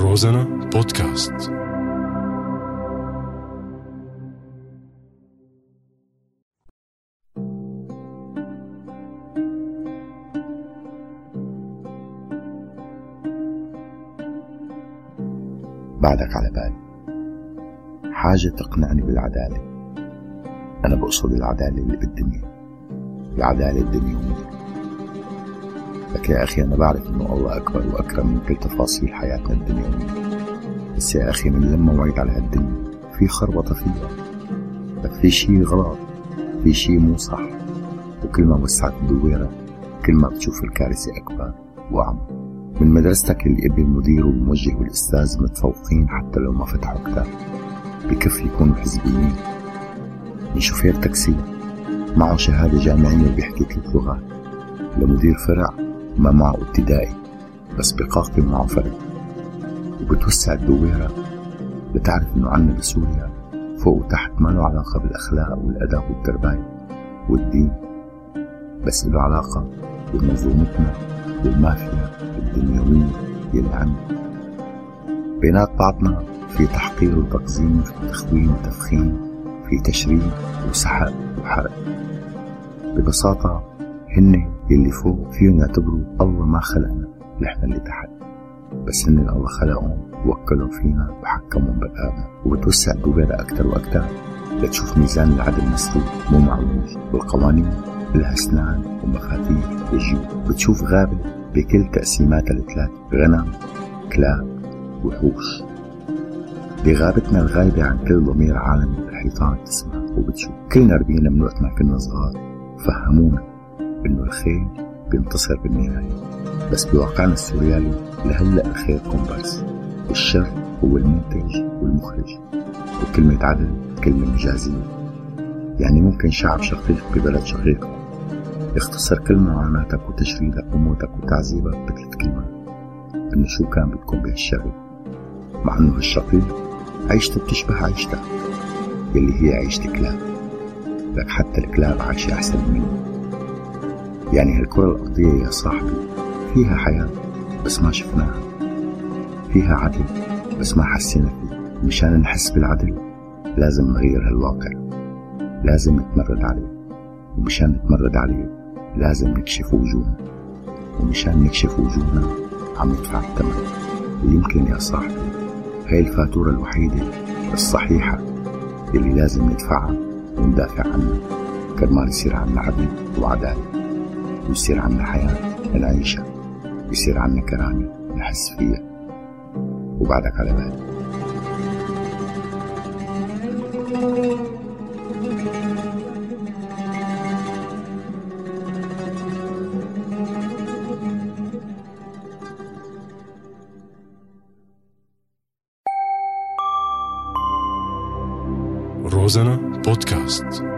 روزانا بودكاست. بعدك على بالي حاجة تقنعني بالعدالة. أنا بقصد العدالة اللي بالدنيا. العدالة الدنيوية. لك يا أخي أنا بعرف إنه الله أكبر وأكرم من كل تفاصيل حياتنا الدنيوية بس يا أخي من لما وعيت على هالدنيا في خربطة فيها. لك في شي غلط في شي مو صح. وكل ما وسعت الدويرة كل ما بتشوف الكارثة أكبر وأعمق. من مدرستك اللي ابن المدير والموجه والأستاذ متفوقين حتى لو ما فتحوا كتاب. بكفي يكونوا حزبيين. من شوفير تاكسي معه شهادة جامعية بيحكي ثلاث لغات. لمدير فرع. ما معه ابتدائي بس بقاقم معه فرد وبتوسع الدويرة بتعرف إنه عنا بسوريا فوق وتحت ما له علاقة بالأخلاق والأدب والتربية والدين بس له علاقة بمنظومتنا بالمافيا الدنيوية يلي عنا. بينات بعضنا في تحقير وتقزيم في تخوين وتفخيم في تشريد وسحق وحرق. ببساطة هن يلي فوق فيهم يعتبروا الله ما خلقنا نحن اللي تحت. بس هن الله خلقهم ووكلوا فينا وحكمهم برقابنا وبتوسع الدويرة أكتر وأكتر لتشوف ميزان العدل مسدود مو معوج والقوانين لها أسنان ومفاتيح وجيوب. بتشوف غابة بكل تقسيماتها الثلاث غنم كلاب وحوش. بغابتنا الغايبة عن كل ضمير عالمي الحيطان تسمع. وبتشوف كلنا ربينا من وقت ما كنا صغار فهمونا إنه الخير بينتصر بالنهاية. بس بواقعنا السوريالي لهلأ الخير كومبارس والشر هو المنتج والمخرج. وكلمة عدل كلمة مجازية. يعني ممكن شعب شقيق ببلد شقيق. يختصر كل معاناتك وتشريدك وموتك وتعذيبك بثلاث كلمات إنه شو كان بدكم بهالشغل مع إنه هالشقيق عيشته بتشبه عيشتك. يلي هي عيشة كلاب لك حتى الكلاب عايشة أحسن منه يعني هالكرة الأرضية يا صاحبي فيها حياة بس ما شفناها. فيها عدل بس ما حسينا فيه. مشان نحس بالعدل لازم نغير هالواقع. لازم نتمرد عليه. ومشان نتمرد عليه لازم نكشف وجوهنا. ومشان نكشف وجوهنا عم ندفع الثمن. ويمكن يا صاحبي هاي الفاتورة الوحيدة الصحيحة اللي لازم ندفعها وندافع عنها. كرمال يصير عنا عدل وعدالة. ويصير عنا حياة نعيشها يصير عنا كرامة نحس فيها وبعدك على بالي روزانا بودكاست.